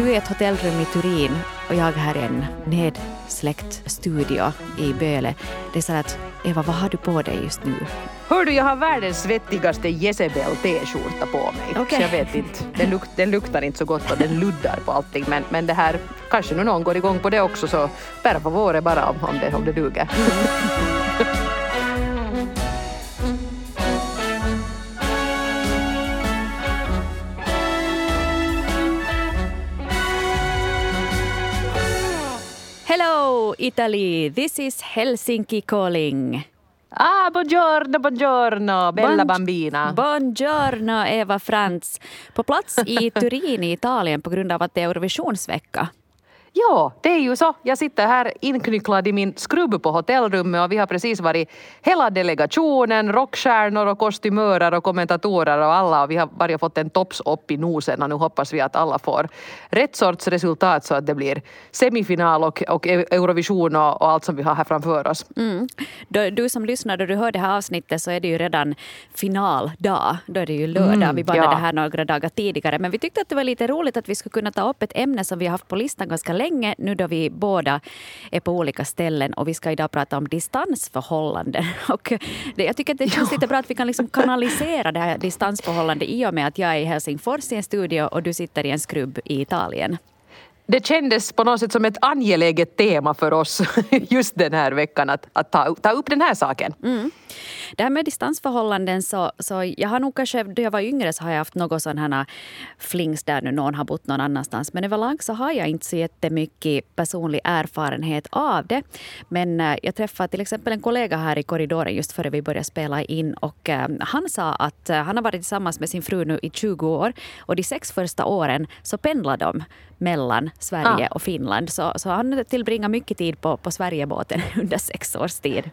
du är ett hotellrum i Turin och jag här i en nedsläckt studio i Böle. Det är så att Eva, vad har du på dig just nu? Hör du, jag har världens svettigaste Jezebel t-skjorta på mig. Okej. Så jag vet inte, den, luk, den luktar inte så gott och den luddar på allting. Men, men det här, kanske nu någon går igång på det också så per favore bara om, om, det, om det duger. Hello Italy, this is Helsinki calling. Ah, buongiorno, buongiorno, bella bambina. Buongiorno Eva Frans. På plats i Turin i Italien på grund av att det är Eurovisionsvecka. Ja, det är ju så. Jag sitter här inknycklad i min skrubb på hotellrummet och vi har precis varit hela delegationen, rockstjärnor och kostymörer och kommentatorer och alla och vi har bara fått en tops upp i nosen och nu hoppas vi att alla får rätt sorts resultat så att det blir semifinal och, och Eurovision och, och allt som vi har här framför oss. Mm. Du, du som lyssnar, då du hör det här avsnittet så är det ju redan finaldag. Då är det ju lördag. Mm, vi bandade ja. det här några dagar tidigare. Men vi tyckte att det var lite roligt att vi skulle kunna ta upp ett ämne som vi har haft på listan ganska länge nu då vi båda är på olika ställen och vi ska idag prata om distansförhållanden. Och det, jag tycker att det känns lite bra att vi kan liksom kanalisera det här distansförhållandet i och med att jag är i Helsingfors i en studio och du sitter i en skrubb i Italien. Det kändes på något sätt som ett angeläget tema för oss just den här veckan att, att ta, ta upp den här saken. Mm. Det här med distansförhållanden så, så jag har nog kanske, då jag var yngre så har jag haft något sån här äh, flings där nu någon har bott någon annanstans. Men överlag så har jag inte så jättemycket personlig erfarenhet av det. Men äh, jag träffade till exempel en kollega här i korridoren just före vi började spela in och äh, han sa att han har varit tillsammans med sin fru nu i 20 år och de sex första åren så pendlar de mellan Sverige Ah. och Finland. Så, så han tillbringar mycket tid på, på Sverigebåten under sex års tid.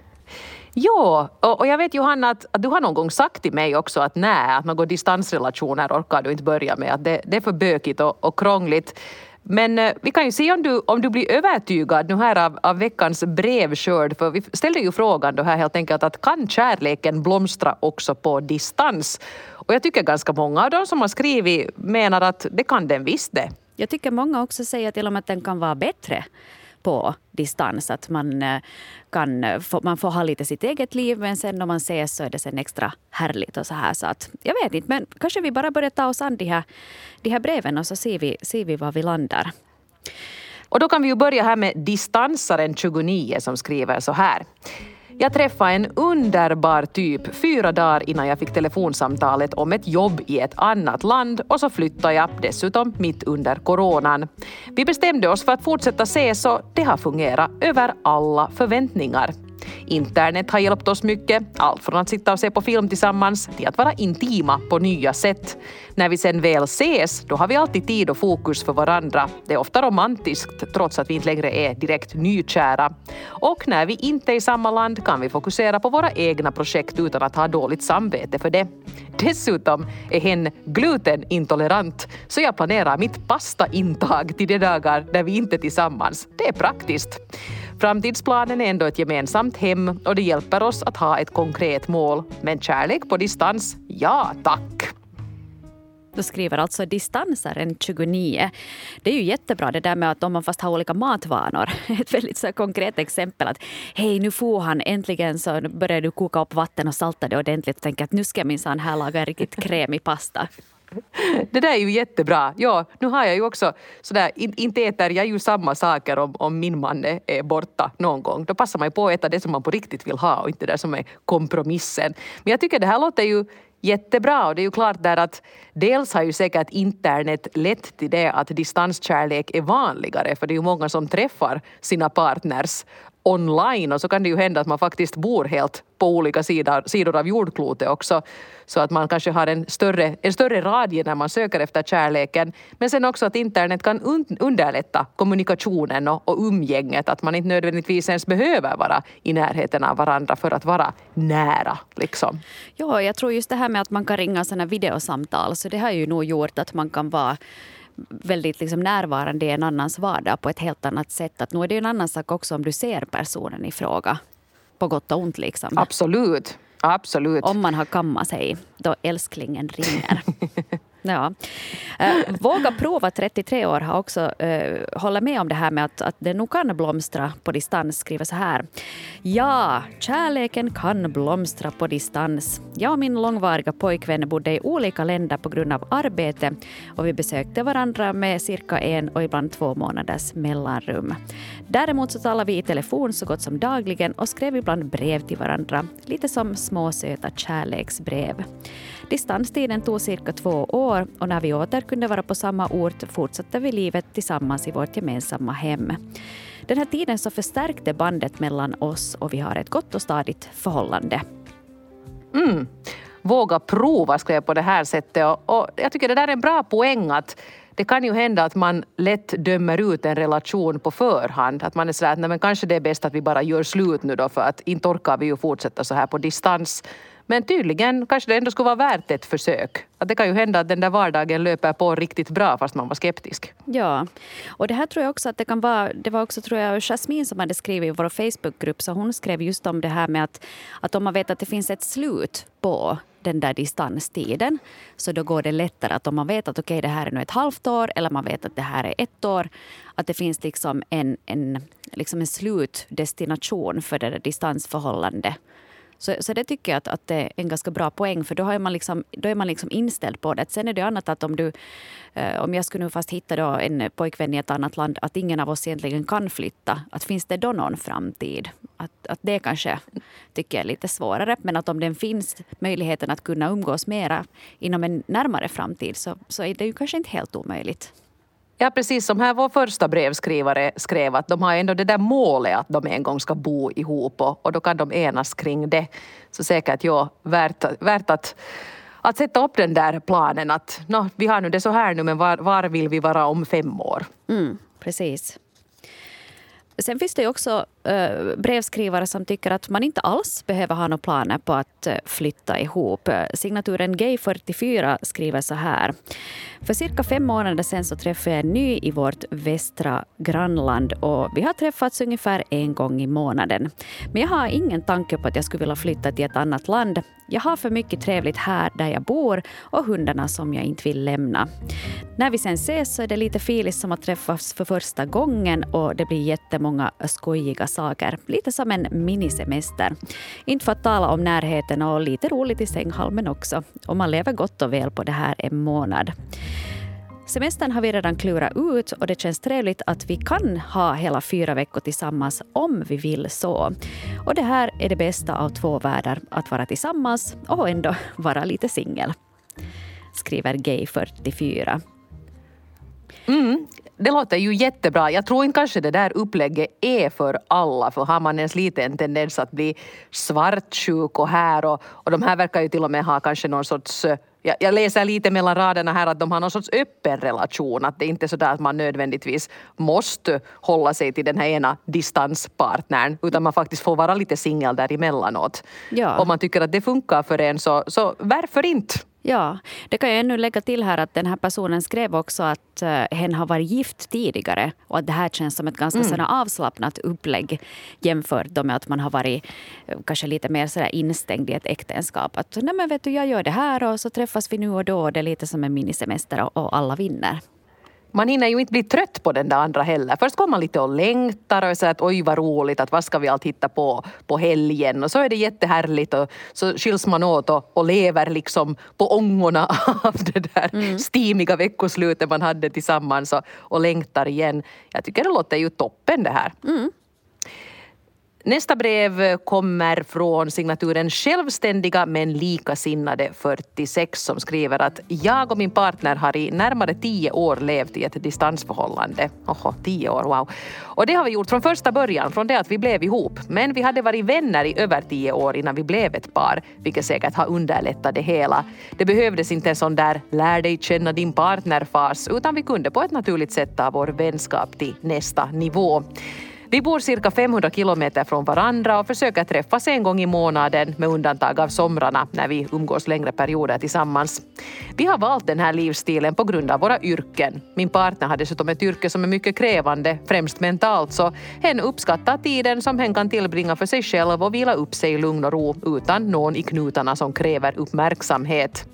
Ja, och, och jag vet Johanna att, att du har någon gång sagt till mig också att nej, att några distansrelationer orkar du inte börja med, att det, det är för bökigt och, och krångligt. Men eh, vi kan ju se om du, om du blir övertygad nu här av, av veckans brevskörd, för vi ställde ju frågan då här helt enkelt att kan kärleken blomstra också på distans? Och jag tycker ganska många av de som har skrivit menar att det kan den visst det. Jag tycker många också säger till och med att den kan vara bättre på distans. Att man, eh, kan, få, man får ha lite sitt eget liv men sen när man ses så är det sen extra härligt. och så här. Så att, jag vet inte, men kanske vi bara börjar ta oss an de här, de här breven och så ser vi, ser vi var vi landar. Och då kan vi ju börja här med distansaren 29 som skriver så här. Jag träffade en underbar typ fyra dagar innan jag fick telefonsamtalet om ett jobb i ett annat land och så flyttade jag dessutom mitt under coronan. Vi bestämde oss för att fortsätta ses och det har fungerat över alla förväntningar. Internet har hjälpt oss mycket, allt från att sitta och se på film tillsammans till att vara intima på nya sätt. När vi sen väl ses, då har vi alltid tid och fokus för varandra. Det är ofta romantiskt, trots att vi inte längre är direkt nykära. Och när vi inte är i samma land kan vi fokusera på våra egna projekt utan att ha dåligt samvete för det. Dessutom är hen glutenintolerant, så jag planerar mitt pastaintag till de dagar när vi inte är tillsammans. Det är praktiskt. Framtidsplanen är ändå ett gemensamt hem och det hjälper oss att ha ett konkret mål. Men kärlek på distans, ja tack! Då skriver alltså distansaren 29. Det är ju jättebra det där med att om man fast har olika matvanor. Ett väldigt så konkret exempel att hej nu får han äntligen så börjar du koka upp vatten och salta det ordentligt och tänker att nu ska jag minsann här laga en riktigt krämig pasta. Det där är ju jättebra. Ja, nu har jag ju också sådär, in, inte äter jag ju samma saker om, om min man är, är borta någon gång. Då passar man ju på att äta det som man på riktigt vill ha och inte det som är kompromissen. Men jag tycker det här låter ju jättebra och det är ju klart där att dels har ju säkert internet lett till det att distanskärlek är vanligare för det är ju många som träffar sina partners online och så kan det ju hända att man faktiskt bor helt på olika sidor, sidor av jordklotet också. Så att man kanske har en större, en större radie när man söker efter kärleken. Men sen också att internet kan un, underlätta kommunikationen och, och umgänget. Att man inte nödvändigtvis ens behöver vara i närheten av varandra för att vara nära. Liksom. Ja, jag tror just det här med att man kan ringa sådana videosamtal, så det har ju nog gjort att man kan vara väldigt liksom närvarande i en annans vardag på ett helt annat sätt. Att nu är det en annan sak också om du ser personen i fråga. På gott och ont liksom. Absolut. Absolut. Om man har kammat sig då älsklingen ringer. Ja. Uh, Våga prova 33 år har också uh, håller med om det här med att, att det nog kan blomstra på distans. Skriver så här. Ja, kärleken kan blomstra på distans. Jag och min långvariga pojkvän bodde i olika länder på grund av arbete och vi besökte varandra med cirka en och ibland två månaders mellanrum. Däremot så talade vi i telefon så gott som dagligen och skrev ibland brev till varandra, lite som små söta kärleksbrev. Distanstiden tog cirka två år och när vi åter kunde vara på samma ort fortsatte vi livet tillsammans i vårt gemensamma hem. Den här tiden så förstärkte bandet mellan oss och vi har ett gott och stadigt förhållande. Mm. Våga prova, skrev jag på det här sättet. Och, och jag tycker det där är en bra poäng att det kan ju hända att man lätt dömer ut en relation på förhand. Att man är sådär att nej, men kanske det är bäst att vi bara gör slut nu då för att inte orkar vi ju fortsätta så här på distans. Men tydligen kanske det ändå skulle vara värt ett försök. Att det kan ju hända att den där vardagen löper på riktigt bra fast man var skeptisk. Ja, och det här tror jag också att det kan vara, det var också tror jag Jasmine som hade skrivit i vår Facebookgrupp, så hon skrev just om det här med att, att om man vet att det finns ett slut på den där distanstiden. Så då går det lättare att om man vet att okej okay, det här är nu ett halvt år eller man vet att det här är ett år. Att det finns liksom en, en, liksom en slutdestination för det där distansförhållandet. Så, så det tycker jag att, att det är en ganska bra poäng för då, har man liksom, då är man liksom inställd på det. Sen är det annat att om du, eh, om jag skulle nu fast hitta då en pojkvän i ett annat land, att ingen av oss egentligen kan flytta. Att finns det då någon framtid? Att, att det kanske tycker jag är lite svårare. Men att om det finns möjligheten att kunna umgås mera inom en närmare framtid så, så är det ju kanske inte helt omöjligt. Ja precis som här vår första brevskrivare skrev att de har ändå det där målet att de en gång ska bo ihop och, och då kan de enas kring det. Så säkert ja, värt, värt att, att sätta upp den där planen att no, vi har nu det så här nu men var, var vill vi vara om fem år? Mm, precis. Sen finns det ju också Eh, brevskrivare som tycker att man inte alls behöver ha några planer på att eh, flytta ihop. Eh, signaturen Gay44 skriver så här. För cirka fem månader sedan så träffade jag en ny i vårt västra grannland och vi har träffats ungefär en gång i månaden. Men jag har ingen tanke på att jag skulle vilja flytta till ett annat land. Jag har för mycket trevligt här där jag bor och hundarna som jag inte vill lämna. När vi sen ses så är det lite filis som att träffas för första gången och det blir jättemånga skojiga saker. Lite som en minisemester. Inte för att tala om närheten och lite roligt i sänghalmen också. Och man lever gott och väl på det här en månad. Semestern har vi redan klurat ut och det känns trevligt att vi kan ha hela fyra veckor tillsammans om vi vill så. Och det här är det bästa av två världar, att vara tillsammans och ändå vara lite singel. Skriver Gay44. Mm, det låter ju jättebra. Jag tror inte kanske det där upplägget är för alla för har man ens lite en tendens att bli svartsjuk och här och, och de här verkar ju till och med ha kanske någon sorts jag, jag läser lite mellan raderna här att de har någon sorts öppen relation. Att det inte är så där att man nödvändigtvis måste hålla sig till den här ena distanspartnern utan man faktiskt får vara lite singel däremellanåt. Ja. Om man tycker att det funkar för en så, så varför inte? Ja, det kan jag ännu lägga till här att den här personen skrev också att uh, hen har varit gift tidigare och att det här känns som ett ganska mm. avslappnat upplägg jämfört med att man har varit uh, kanske lite mer sådär instängd i ett äktenskap. Att nej men vet du, jag gör det här och så träffas vi nu och då och det är lite som en minisemester och, och alla vinner man hinner ju inte bli trött på den där andra heller. Först kommer man lite och längtar och säger att oj vad roligt, att vad ska vi allt hitta på på helgen? Och så är det jättehärligt och så skiljs man åt och, och lever liksom på ångorna av det där mm. stimiga veckoslutet man hade tillsammans och, och längtar igen. Jag tycker det låter ju toppen det här. Mm. Nästa brev kommer från signaturen Självständiga men likasinnade 46 som skriver att jag och min partner har i närmare tio år levt i ett distansförhållande. Oho, tio år, wow. Och det har vi gjort från första början, från det att vi blev ihop. Men vi hade varit vänner i över tio år innan vi blev ett par, vilket säkert har underlättat det hela. Det behövdes inte en sån där lär dig känna din partner-fas, utan vi kunde på ett naturligt sätt ta vår vänskap till nästa nivå. Vi bor cirka 500 kilometer från varandra och försöker träffas en gång i månaden med undantag av somrarna när vi umgås längre perioder tillsammans. Vi har valt den här livsstilen på grund av våra yrken. Min partner har dessutom ett yrke som är mycket krävande, främst mentalt, så hen uppskattar tiden som hen kan tillbringa för sig själv och vila upp sig i lugn och ro utan någon i knutarna som kräver uppmärksamhet.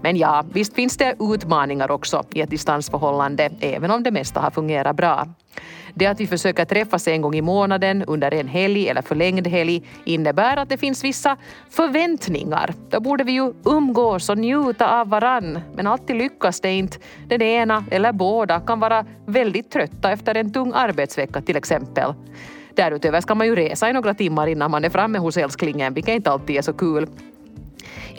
Men ja, visst finns det utmaningar också i ett distansförhållande, även om det mesta har fungerat bra. Det att vi försöker träffas en gång i månaden under en helg eller förlängd helg innebär att det finns vissa förväntningar. Då borde vi ju umgås och njuta av varann. Men alltid lyckas det inte. Den ena eller båda kan vara väldigt trötta efter en tung arbetsvecka till exempel. Därutöver ska man ju resa i några timmar innan man är framme hos älsklingen, vilket inte alltid är så kul.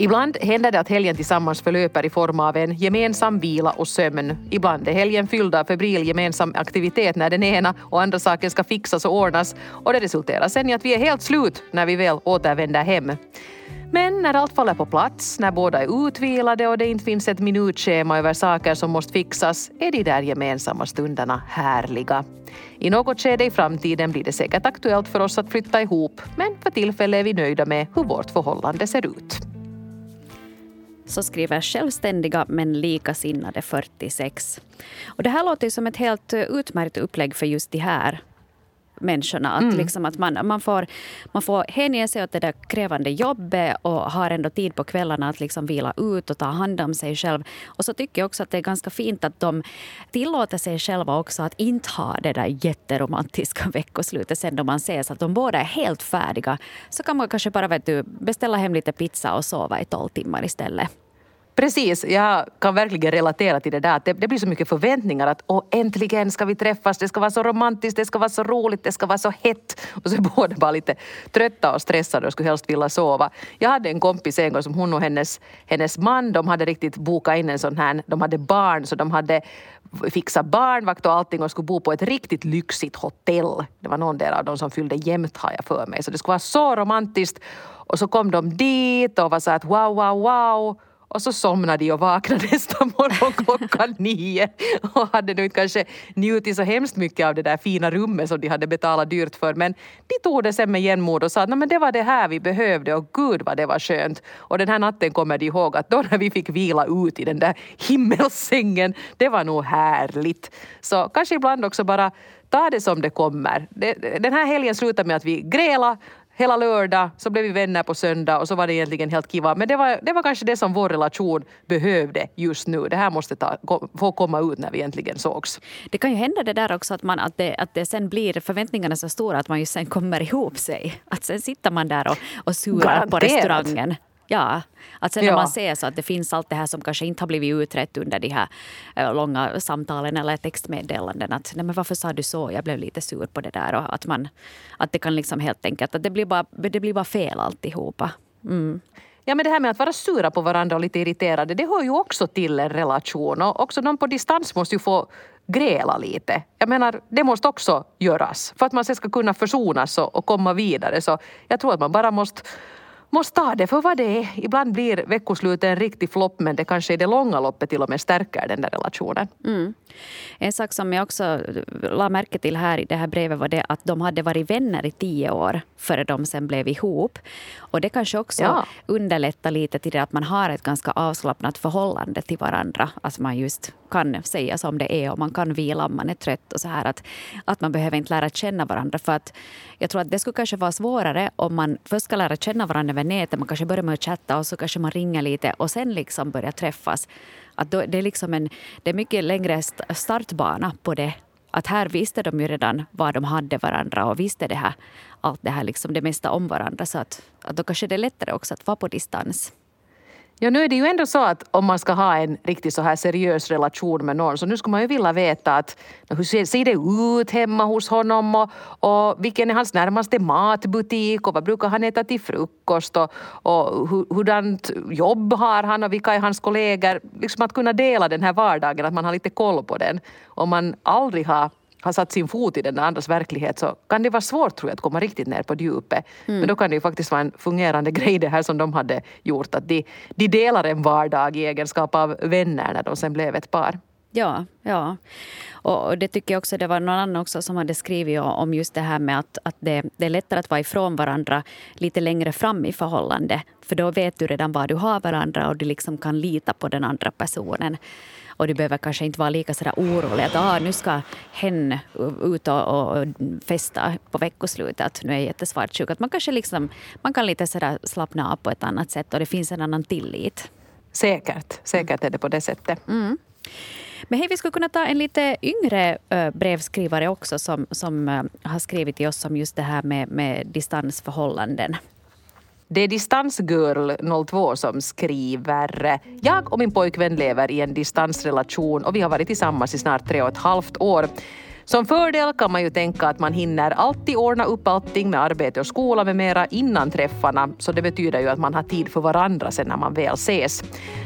Ibland händer det att helgen tillsammans förlöper i form av en gemensam vila och sömn. Ibland är helgen fylld av febril gemensam aktivitet när den ena och andra saken ska fixas och ordnas och det resulterar sen i att vi är helt slut när vi väl återvänder hem. Men när allt faller på plats, när båda är utvilade och det inte finns ett minutschema över saker som måste fixas, är de där gemensamma stunderna härliga. I något skede i framtiden blir det säkert aktuellt för oss att flytta ihop, men för tillfället är vi nöjda med hur vårt förhållande ser ut. Så skriver självständiga men likasinnade 46. Och det här låter som ett helt eh, utmärkt upplägg för just de här människorna. Att, mm. liksom att man, man, får, man får hänge sig åt det där krävande jobbet och har ändå tid på kvällarna att liksom vila ut och ta hand om sig själv. Och så tycker jag också att det är ganska fint att de tillåter sig själva också att inte ha det där jätteromantiska veckoslutet sen då man ses. Att de båda är helt färdiga. Så kan man kanske bara vet du, beställa hem lite pizza och sova i tolv timmar istället. Precis, jag kan verkligen relatera till det där. Det, det, blir så mycket förväntningar att Åh, äntligen ska vi träffas, det ska vara så romantiskt, det ska vara så roligt, det ska vara så hett. Och så är båda bara lite trötta och stressade och skulle helst vilja sova. Jag hade en kompis en gång som hon och hennes, hennes man, de hade riktigt bokat in en sån här, de hade barn så de hade fixat barnvakt och allting och skulle bo på ett riktigt lyxigt hotell. Det var någon del av dem som fyllde jämnt har jag för mig. Så det skulle vara så romantiskt. Och så kom de dit och var så att wow, wow, wow. Och så somnade de och vaknade nästa morgon klockan nio och hade nu kanske njutit så hemskt mycket av det där fina rummet som de hade betalat dyrt för. Men de tog det sen med jämnmod och sa att det var det här vi behövde och gud vad det var skönt. Och den här natten kommer de ihåg att då när vi fick vila ut i den där himmelsängen, det var nog härligt. Så kanske ibland också bara ta det som det kommer. Den här helgen slutade med att vi grälade, hela lördag, så blev vi vänner på söndag och så var det egentligen helt kiva. Men det var, det var kanske det som vår relation behövde just nu. Det här måste ta, få komma ut när vi äntligen sågs. Det kan ju hända det där också att, man, att, det, att det sen blir förväntningarna så stora att man ju sen kommer ihop sig. Att sen sitter man där och, och surar på restaurangen. Ja, att sen när man ser så att det finns allt det här som kanske inte har blivit utrett under de här äh, långa samtalen eller textmeddelanden. Att nej men varför sa du så? Jag blev lite sur på det där. Och att, man, att det kan liksom helt enkelt, att det blir bara, det blir bara fel alltihopa. Mm. Ja men det här med att vara sura på varandra och lite irriterade, det hör ju också till en relation. Och också de på distans måste ju få gräla lite. Jag menar, det måste också göras för att man sen ska kunna försonas och, och komma vidare. Så jag tror att man bara måste måste ta det för vad det är. Ibland blir veckoslutet en riktig flopp men det kanske i det långa loppet till och med stärker den där relationen. Mm. En sak som jag också la märke till här i det här brevet var det att de hade varit vänner i tio år före de sen blev ihop. Och det kanske också ja. underlättar lite till det att man har ett ganska avslappnat förhållande till varandra. Att man just kan säga som det är och man kan vila om man är trött och så här. Att, att man behöver inte lära känna varandra. För att jag tror att det skulle kanske vara svårare om man först ska lära känna varandra över nätet. Man kanske börjar med att chatta och så kanske man ringer lite och sen liksom börjar träffas. Att då, det, är liksom en, det är mycket längre startbana på det. Att här visste de ju redan var de hade varandra och visste det här, allt det här, liksom det mesta om varandra. Så att, att då kanske det är lättare också att vara på distans. Ja, nu är det ju ändå så att om man ska ha en riktigt så här seriös relation med någon så nu skulle man ju vilja veta att hur ser det ut hemma hos honom och, och vilken är hans närmaste matbutik och vad brukar han äta till frukost och, och hurdant jobb har han och vilka är hans kollegor. Liksom att kunna dela den här vardagen, att man har lite koll på den. Om man aldrig har har satt sin fot i den andras verklighet så kan det vara svårt tror jag att komma riktigt ner på djupet. Mm. Men då kan det ju faktiskt vara en fungerande grej det här som de hade gjort att de, de delar en vardag i egenskap av vänner när de sen blev ett par. Ja, ja. Och det tycker jag också, det var någon annan också som hade skrivit om just det här med att, att det, det är lättare att vara ifrån varandra lite längre fram i förhållande. För då vet du redan vad du har varandra och du liksom kan lita på den andra personen. Och du behöver kanske inte vara lika sådär orolig att ah, nu ska hen ut och, och festa på veckoslutet. Att nu är jag jättesvartsjuk. Att man kanske liksom, man kan lite sådär slappna av på ett annat sätt och det finns en annan tillit. Säkert, säkert är det på det sättet. Mm. Men hej, vi skulle kunna ta en lite yngre brevskrivare också som, som har skrivit till oss om just det här med, med distansförhållanden. Det är Distansgirl02 som skriver. Jag och min pojkvän lever i en distansrelation och vi har varit tillsammans i snart tre och ett halvt år. Som fördel kan man ju tänka att man hinner alltid ordna upp allting med arbete och skola med mera innan träffarna, så det betyder ju att man har tid för varandra sen när man väl ses.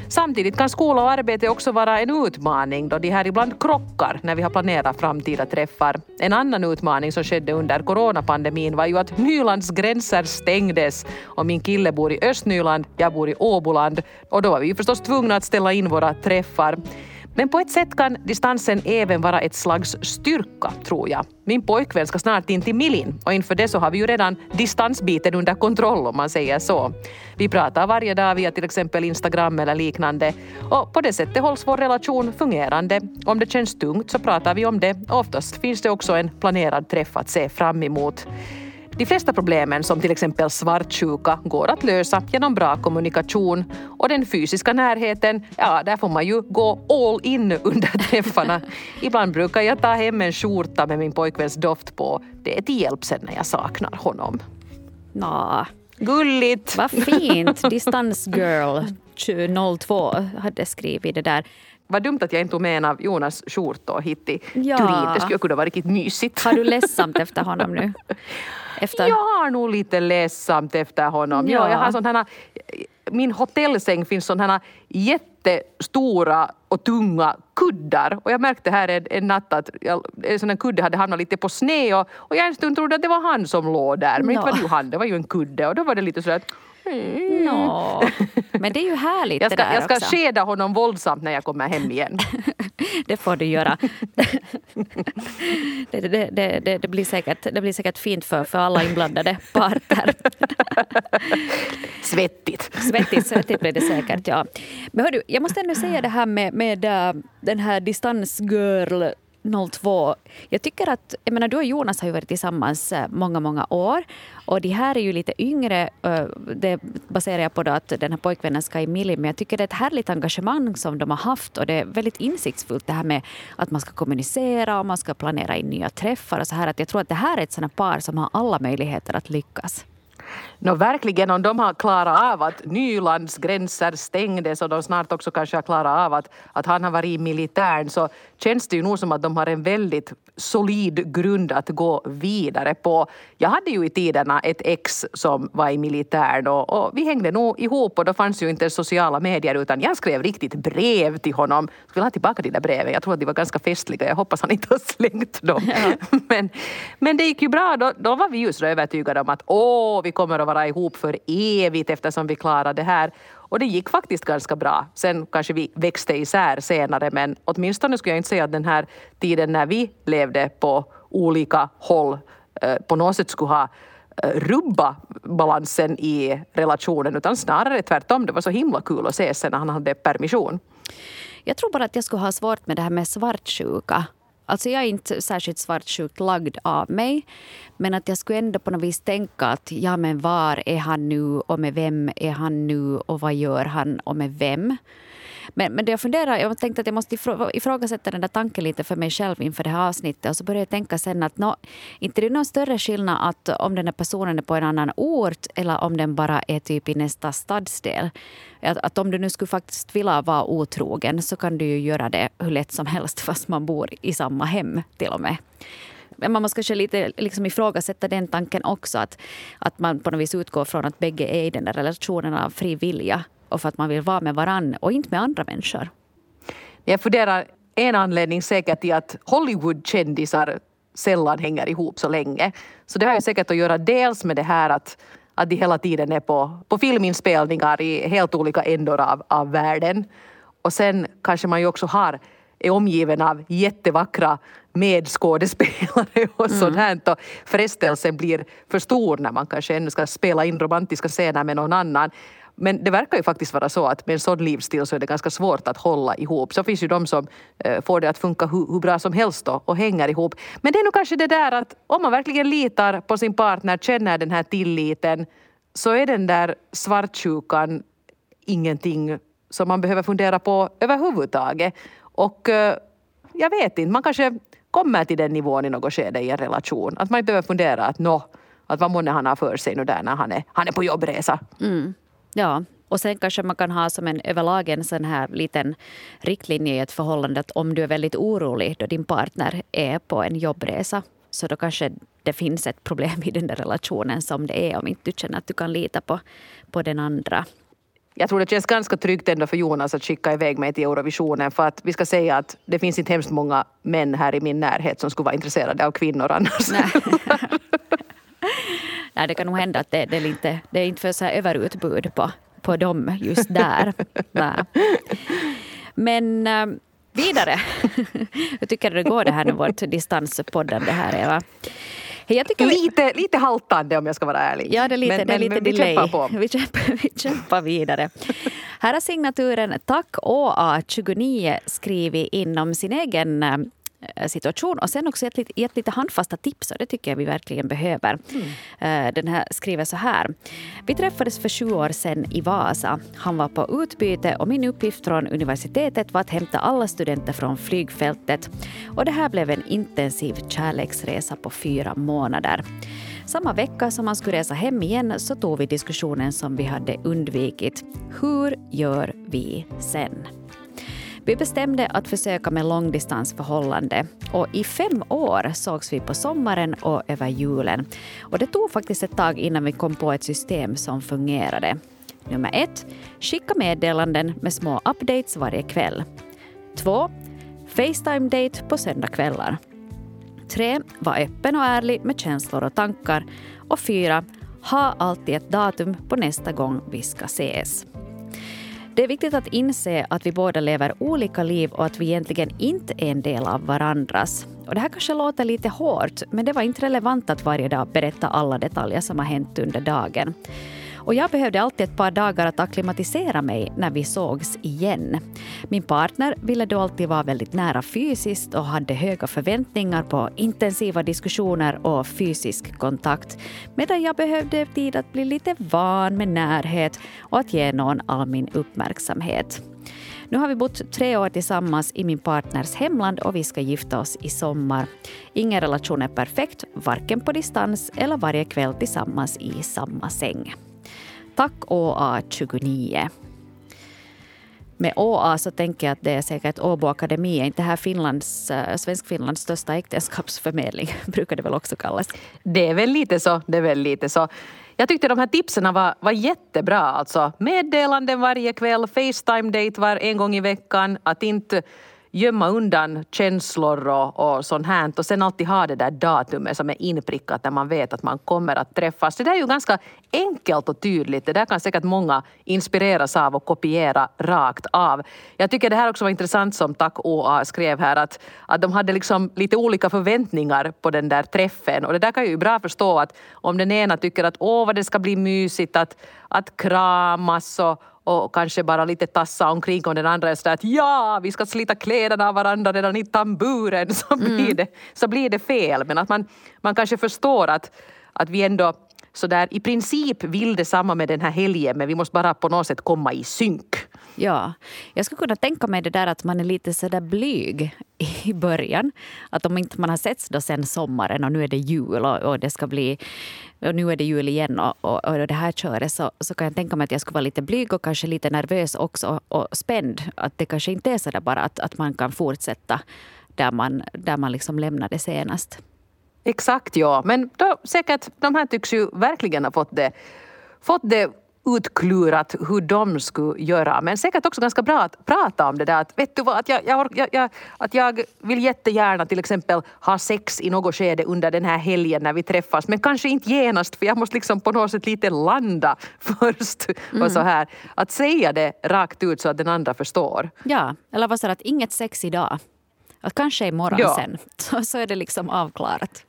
Samtidigt kan skola och arbete också vara en utmaning då de här ibland krockar när vi har planerat framtida träffar. En annan utmaning som skedde under coronapandemin var ju att Nylands gränser stängdes och min kille bor i Östnyland, jag bor i Åboland och då var vi ju förstås tvungna att ställa in våra träffar. Men på ett sätt kan distansen även vara ett slags styrka, tror jag. Min pojkvän ska snart in till Milin och inför det så har vi ju redan distansbiten under kontroll om man säger så. Vi pratar varje dag via till exempel Instagram eller liknande och på det sättet hålls vår relation fungerande. Om det känns tungt så pratar vi om det. Oftast finns det också en planerad träff att se fram emot. De flesta problemen som till exempel svartsjuka går att lösa genom bra kommunikation och den fysiska närheten, ja där får man ju gå all in under träffarna. Ibland brukar jag ta hem en skjorta med min pojkväns doft på. Det är till hjälp sen när jag saknar honom. Nå, Gulligt! vad fint! Distansgirl 02 hade skrivit det där. Vad dumt att jag inte tog med en av Jonas skjortor hit till Ja. Turin. Det skulle kunna vara riktigt mysigt. Har du ledsamt efter honom nu? Efter... Jag har nog lite ledsamt efter honom. Ja. Ja. jag har sån här, min hotellsäng finns sådana här jättestora och tunga kuddar. Och jag märkte här en, en natt att jag, en sån kudde hade hamnat lite på sned och, och jag en stund trodde att det var han som låg där. Men inte Nå. var det ju han, det var ju en kudde. Och då var det lite sådär att mm. Nå. Men det är ju härligt jag det ska, där jag ska också. skeda honom våldsamt när jag kommer hem igen. Det får du göra. det, det, det, det, blir säkert, det blir säkert fint för, för alla inblandade parter. Svettigt. Svettigt, svettigt blir det säkert, ja. Men hördu, jag måste ändå säga det här med, med äh, den här distansgirl 02. Jag tycker att, jag menar du och Jonas har ju varit tillsammans eh, många, många år och de här är ju lite yngre. Eh, det baserar jag på då att den här pojkvännen ska i Milli, men jag tycker det är ett härligt engagemang som de har haft och det är väldigt insiktsfullt det här med att man ska kommunicera och man ska planera in nya träffar och så här. Att jag tror att det här är ett sådant par som har alla möjligheter att lyckas. Nå verkligen, om de har klarat av att Nylands gränser stängdes och de snart också kanske har klarat av att, att han har varit i militären så känns det ju nog som att de har en väldigt solid grund att gå vidare på. Jag hade ju i tiderna ett ex som var i militären och, och vi hängde nog ihop och då fanns ju inte sociala medier utan jag skrev riktigt brev till honom. Jag skulle ha tillbaka de där breven, jag tror att de var ganska festliga. Jag hoppas han inte har slängt dem. Men, men det gick ju bra, då, då var vi ju så övertygade om att åh, vi kommer att vara ihop för evigt eftersom vi klarade det här. Och det gick faktiskt ganska bra. Sen kanske vi växte isär senare men åtminstone skulle jag inte säga att den här tiden när vi levde på olika håll eh, på något sätt skulle ha eh, rubba balansen i relationen utan snarare tvärtom. Det var så himla kul att ses sen när han hade permission. Jag tror bara att jag skulle ha svårt med det här med svartsjuka. Alltså jag är inte särskilt svartsjukt lagd av mig. Men att jag skulle ändå på något vis tänka att ja men var är han nu och med vem är han nu och vad gör han och med vem? Men, men det jag funderar, jag tänkte att jag måste ifrågasätta den där tanken lite för mig själv inför det här avsnittet. Och så började jag tänka sen att nå, inte det är någon större skillnad att om den här personen är på en annan ort eller om den bara är typ i nästa stadsdel. Att, att om du nu skulle faktiskt vilja vara otrogen så kan du ju göra det hur lätt som helst fast man bor i samma hem till och med. Men man måste kanske lite liksom ifrågasätta den tanken också. Att, att man på något vis utgår från att bägge är i den där relationen av fri vilja och för att man vill vara med varann och inte med andra människor. Jag funderar en anledning säkert till att Hollywoodkändisar sällan hänger ihop så länge. Så det har ju säkert att göra dels med det här att, att de hela tiden är på, på filminspelningar i helt olika ändor av, av världen. Och sen kanske man ju också har, är omgiven av jättevackra medskådespelare och sånt här. Och frestelsen blir för stor när man kanske ännu ska spela in romantiska scener med någon annan. Men det verkar ju faktiskt vara så att med en sån livsstil så är det ganska svårt att hålla ihop. Så finns ju de som eh, får det att funka hur, hur bra som helst då, och hänger ihop. Men det är nog kanske det där att om man verkligen litar på sin partner, känner den här tilliten, så är den där svartsjukan ingenting som man behöver fundera på överhuvudtaget. Och eh, jag vet inte, man kanske kommer till den nivån i något skede i en relation. Att man inte behöver fundera att nå, att vad månne han har för sig nu där när han är, han är på jobbresa. Mm. Ja, och sen kanske man kan ha som en överlag en sån här liten riktlinje i ett förhållande att om du är väldigt orolig då din partner är på en jobbresa så då kanske det finns ett problem i den där relationen som det är om inte du känner att du kan lita på, på den andra. Jag tror det känns ganska tryggt ändå för Jonas att skicka iväg mig till Eurovisionen för att vi ska säga att det finns inte hemskt många män här i min närhet som skulle vara intresserade av kvinnor annars. Nej. Det kan nog hända att det, det, är, inte, det är inte för så här överutbud på, på dem just där. Men äh, vidare. Hur tycker du det går det här nu, vårt distanspoddande här Eva? Jag tycker lite, vi... lite haltande om jag ska vara ärlig. Ja, det är lite, men, det är lite men, delay. Vi kämpar på. Vi kämpar, vi kämpar vidare. Här har signaturen Tack ÅA29 skrivit inom sin egen eh, Eh, situation. Och sen också gett, gett lite handfasta tips och det tycker jag vi verkligen behöver. Mm. Den här skriver så här. Vi träffades för sju år sedan i Vasa. Han var på utbyte och min uppgift från universitetet var att hämta alla studenter från flygfältet. Och det här blev en intensiv kärleksresa på fyra månader. Samma vecka som han skulle resa hem igen så tog vi diskussionen som vi hade undvikit. Hur gör vi sen? Vi bestämde att försöka med långdistansförhållande och i fem år sågs vi på sommaren och över julen. Och det tog faktiskt ett tag innan vi kom på ett system som fungerade. Nummer ett, skicka meddelanden med små updates varje kväll. Två, Facetime-date på söndagkvällar. Tre, var öppen och ärlig med känslor och tankar. Och fyra, ha alltid ett datum på nästa gång vi ska ses. Det är viktigt att inse att vi båda lever olika liv och att vi egentligen inte är en del av varandras. Och det här kanske låter lite hårt, men det var inte relevant att varje dag berätta alla detaljer som har hänt under dagen. Och jag behövde alltid ett par dagar att akklimatisera mig när vi sågs igen. Min partner ville då alltid vara väldigt nära fysiskt och hade höga förväntningar på intensiva diskussioner och fysisk kontakt. Medan jag behövde tid att bli lite van med närhet och att ge någon all min uppmärksamhet. Nu har vi bott tre år tillsammans i min partners hemland och vi ska gifta oss i sommar. Ingen relation är perfekt, varken på distans eller varje kväll tillsammans i samma säng. Tack ÅA29. Med ÅA så tänker jag att det är säkert Åbo Akademi. Är inte här Finlands, eh, Svensk-Finlands största äktenskapsförmedling? brukar det väl också kallas. Det är väl lite så. Det är väl lite så. Jag tyckte de här tipsen var, var jättebra. Alltså, meddelanden varje kväll, Facetime-date var en gång i veckan. Att inte gömma undan känslor och, och sånt här och sen alltid ha det där datumet som är inprickat där man vet att man kommer att träffas. Det där är ju ganska enkelt och tydligt. Det där kan säkert många inspireras av och kopiera rakt av. Jag tycker det här också var intressant som Tack OA skrev här att, att de hade liksom lite olika förväntningar på den där träffen och det där kan jag ju bra förstå att om den ena tycker att åh vad det ska bli mysigt att, att kramas och och kanske bara lite tassa omkring och den andra är sådär att ja, vi ska slita kläderna av varandra redan i tamburen så blir, mm. det, så blir det fel. Men att man, man kanske förstår att, att vi ändå sådär i princip vill detsamma med den här helgen men vi måste bara på något sätt komma i synk. Ja, jag skulle kunna tänka mig det där att man är lite sådär blyg i början. Att om inte man har setts då sen sommaren och nu är det jul och, och det ska bli och nu är det jul igen och, och, och det här köret så, så kan jag tänka mig att jag skulle vara lite blyg och kanske lite nervös också och spänd. Att det kanske inte är så där bara att, att man kan fortsätta där man, där man liksom lämnade senast. Exakt ja, men då, säkert de här tycks ju verkligen ha fått det, fått det utklurat hur de skulle göra. Men säkert också ganska bra att prata om det där. Att, vet du vad, att jag, jag, jag, att jag vill jättegärna till exempel ha sex i något skede under den här helgen när vi träffas. Men kanske inte genast för jag måste liksom på något sätt lite landa först. Mm. Och så här. Att säga det rakt ut så att den andra förstår. Ja, eller vad sa att inget sex idag. Att kanske imorgon ja. sen. Så, så är det liksom avklarat.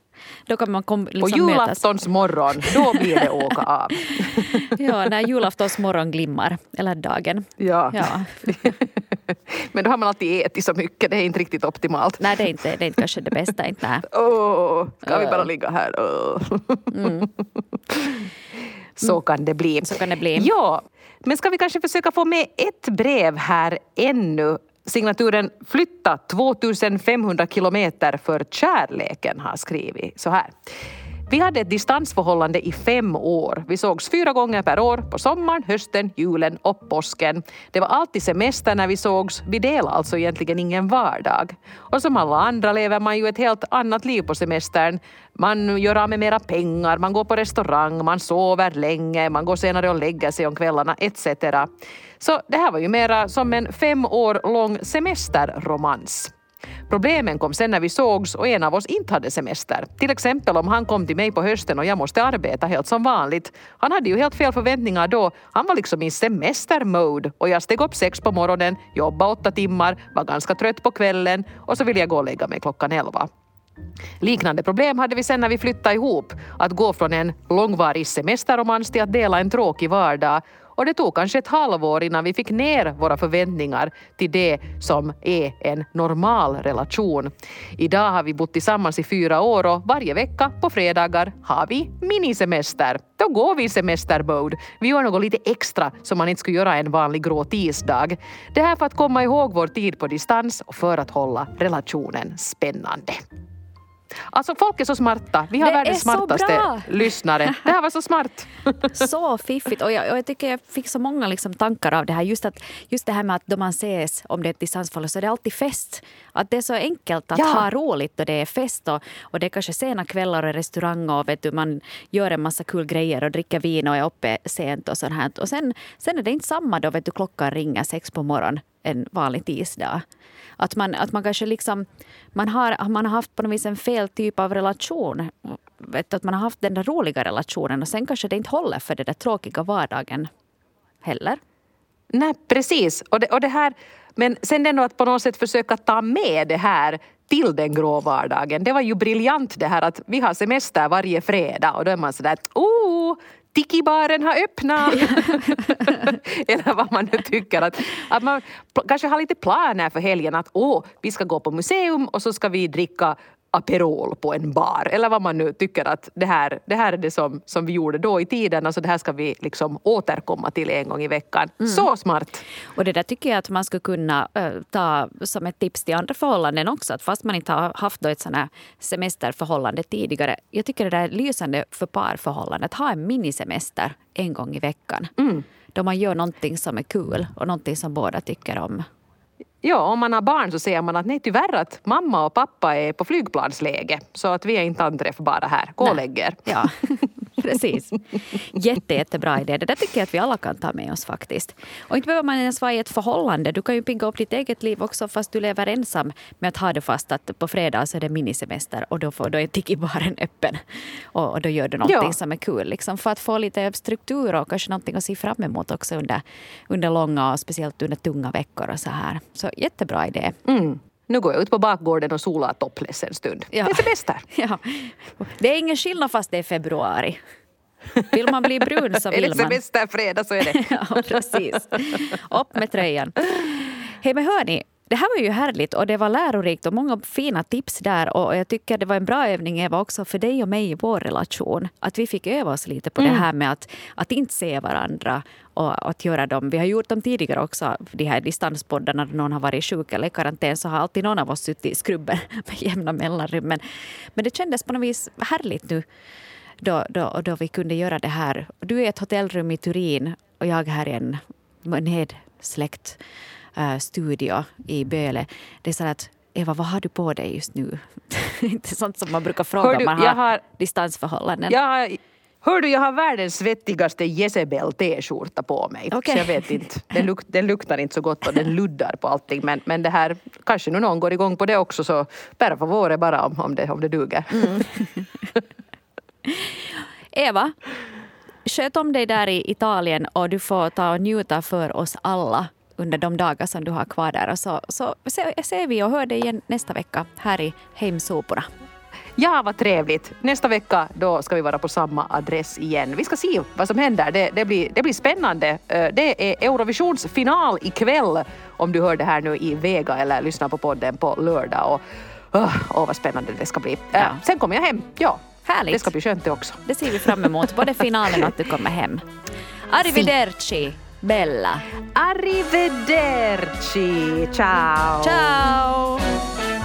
Då kan man kom, liksom På julaftons morgon, då blir det åka av. ja, när julaftons morgon glimmar, eller dagen. Ja. ja. Men då har man alltid ätit så mycket, det är inte riktigt optimalt. Nej, det är inte, det är inte kanske det bästa. Inte, Åh, oh, ska vi bara ligga här? Oh. Mm. Så kan det bli. Så kan det bli. Ja, men ska vi kanske försöka få med ett brev här ännu? Signaturen Flytta 2500 kilometer för kärleken har skrivit så här. Vi hade ett distansförhållande i fem år. Vi sågs fyra gånger per år på sommaren, hösten, julen och påsken. Det var alltid semester när vi sågs. Vi delade alltså egentligen ingen vardag. Och som alla andra lever man ju ett helt annat liv på semestern. Man gör av med mera pengar, man går på restaurang, man sover länge, man går senare och lägger sig om kvällarna etc. Så det här var ju mera som en fem år lång semesterromans. Problemen kom sen när vi sågs och en av oss inte hade semester. Till exempel om han kom till mig på hösten och jag måste arbeta helt som vanligt. Han hade ju helt fel förväntningar då. Han var liksom i semestermode och jag steg upp sex på morgonen, jobbade åtta timmar, var ganska trött på kvällen och så ville jag gå och lägga mig klockan elva. Liknande problem hade vi sen när vi flyttade ihop. Att gå från en långvarig semesterromans till att dela en tråkig vardag och det tog kanske ett halvår innan vi fick ner våra förväntningar till det som är en normal relation. Idag har vi bott tillsammans i fyra år och varje vecka på fredagar har vi minisemester. Då går vi i semestermode. Vi gör något lite extra som man inte skulle göra en vanlig grå tisdag. Det här för att komma ihåg vår tid på distans och för att hålla relationen spännande. Alltså folk är så smarta. Vi har det världens smartaste lyssnare. Det här var så smart. så fiffigt. Och jag, och jag, tycker jag fick så många liksom tankar av det här. Just, att, just det här med att då man ses, om det är ett distansförhållande, så är det alltid fest. Att det är så enkelt att ja. ha roligt och det är fest. Och, och det är kanske sena kvällar och restaurang och vet du, man gör en massa kul grejer och dricker vin och är uppe sent och sånt här. Och sen, sen är det inte samma då vet du, klockan ringer sex på morgonen en vanlig tisdag. Att man, att man kanske liksom, man har, man har haft på något vis en fel typ av relation. Vet, att man har haft den där roliga relationen och sen kanske det inte håller för den där tråkiga vardagen heller. Nej, precis. Och det, och det här, men sen ändå att på något sätt försöka ta med det här till den grå vardagen. Det var ju briljant det här att vi har semester varje fredag och då är man sådär oh, Tiki-baren har öppnat. Eller vad man nu tycker. Att, att man kanske har lite planer för helgen att åh, vi ska gå på museum och så ska vi dricka Aperol på en bar eller vad man nu tycker att det här, det här är det som, som vi gjorde då i tiden. Alltså det här ska vi liksom återkomma till en gång i veckan. Mm. Så smart! Och det där tycker jag att man skulle kunna äh, ta som ett tips till andra förhållanden också. Att fast man inte har haft då ett sånt här semesterförhållande tidigare. Jag tycker det där är lysande för parförhållanden. Att ha en minisemester en gång i veckan. Mm. Då man gör någonting som är kul och någonting som båda tycker om. Ja, om man har barn så säger man att nej tyvärr att mamma och pappa är på flygplansläge så att vi är inte anträffbara här. Gå och lägg er. Ja, precis. Jätte, jättebra idé. Det där tycker jag att vi alla kan ta med oss faktiskt. Och inte behöver man ens vara i ett förhållande. Du kan ju pigga upp ditt eget liv också fast du lever ensam med att ha det fast att på fredag så är det minisemester och då, får, då är tiki-baren öppen. Och, och, då gör du någonting ja. som är kul. Liksom, för att få lite struktur och kanske någonting att se fram emot också under, under långa och speciellt under tunga veckor och så här. Så jättebra idé. Mm. Nu går jag ut på bakgården och solar topless en stund. Ja. Det är semester. Ja. Det är ingen skillnad fast det är februari. Vill man bli brun så vill man. Är det semester fredag så är det. ja, precis. Upp med tröjan. Hej men hörni, det här var ju härligt och det var lärorikt och många fina tips där. Och jag tycker det var en bra övning Eva också för dig och mig i vår relation. Att vi fick öva oss lite på mm. det här med att, att inte se varandra och att göra dem. Vi har gjort dem tidigare också, de här distanspoddarna när någon har varit sjuk eller i karantän så har alltid någon av oss suttit i skrubben med jämna mellanrum. Men, men det kändes på något vis härligt nu då, då, då vi kunde göra det här. Du är i ett hotellrum i Turin och jag här i en nedsläckt äh, studio i Böle. Det är så att Eva, vad har du på dig just nu? är sånt som man brukar fråga om man har, har distansförhållanden. Jag har, hör du, jag har världens svettigaste Jezebel t-skörta på mig. Okay. Jag vet inte, den, luk, den, luktar inte så gott och den luddar på allting. Men, men det här, kanske nu någon går igång på det också så per favore bara om, om, det, om det duger. Mm. Eva, sköt om dig där i Italien och du får ta och njuta för oss alla under de dagar som du har kvar där. Och så, så ser vi och hör dig igen nästa vecka här i Hemsoporna. Ja, vad trevligt. Nästa vecka då ska vi vara på samma adress igen. Vi ska se vad som händer. Det, det, blir, det blir spännande. Det är Eurovisions final ikväll om du hör det här nu i Vega eller lyssnar på podden på lördag. Och, oh, oh vad spännande det ska bli. Ja. Sen kommer jag hem. Ja, Härligt. Det ska bli skönt det också. Det ser vi fram emot, både finalen och att du kommer hem. Arrivederci, Bella. Arrivederci! Ciao! Ciao!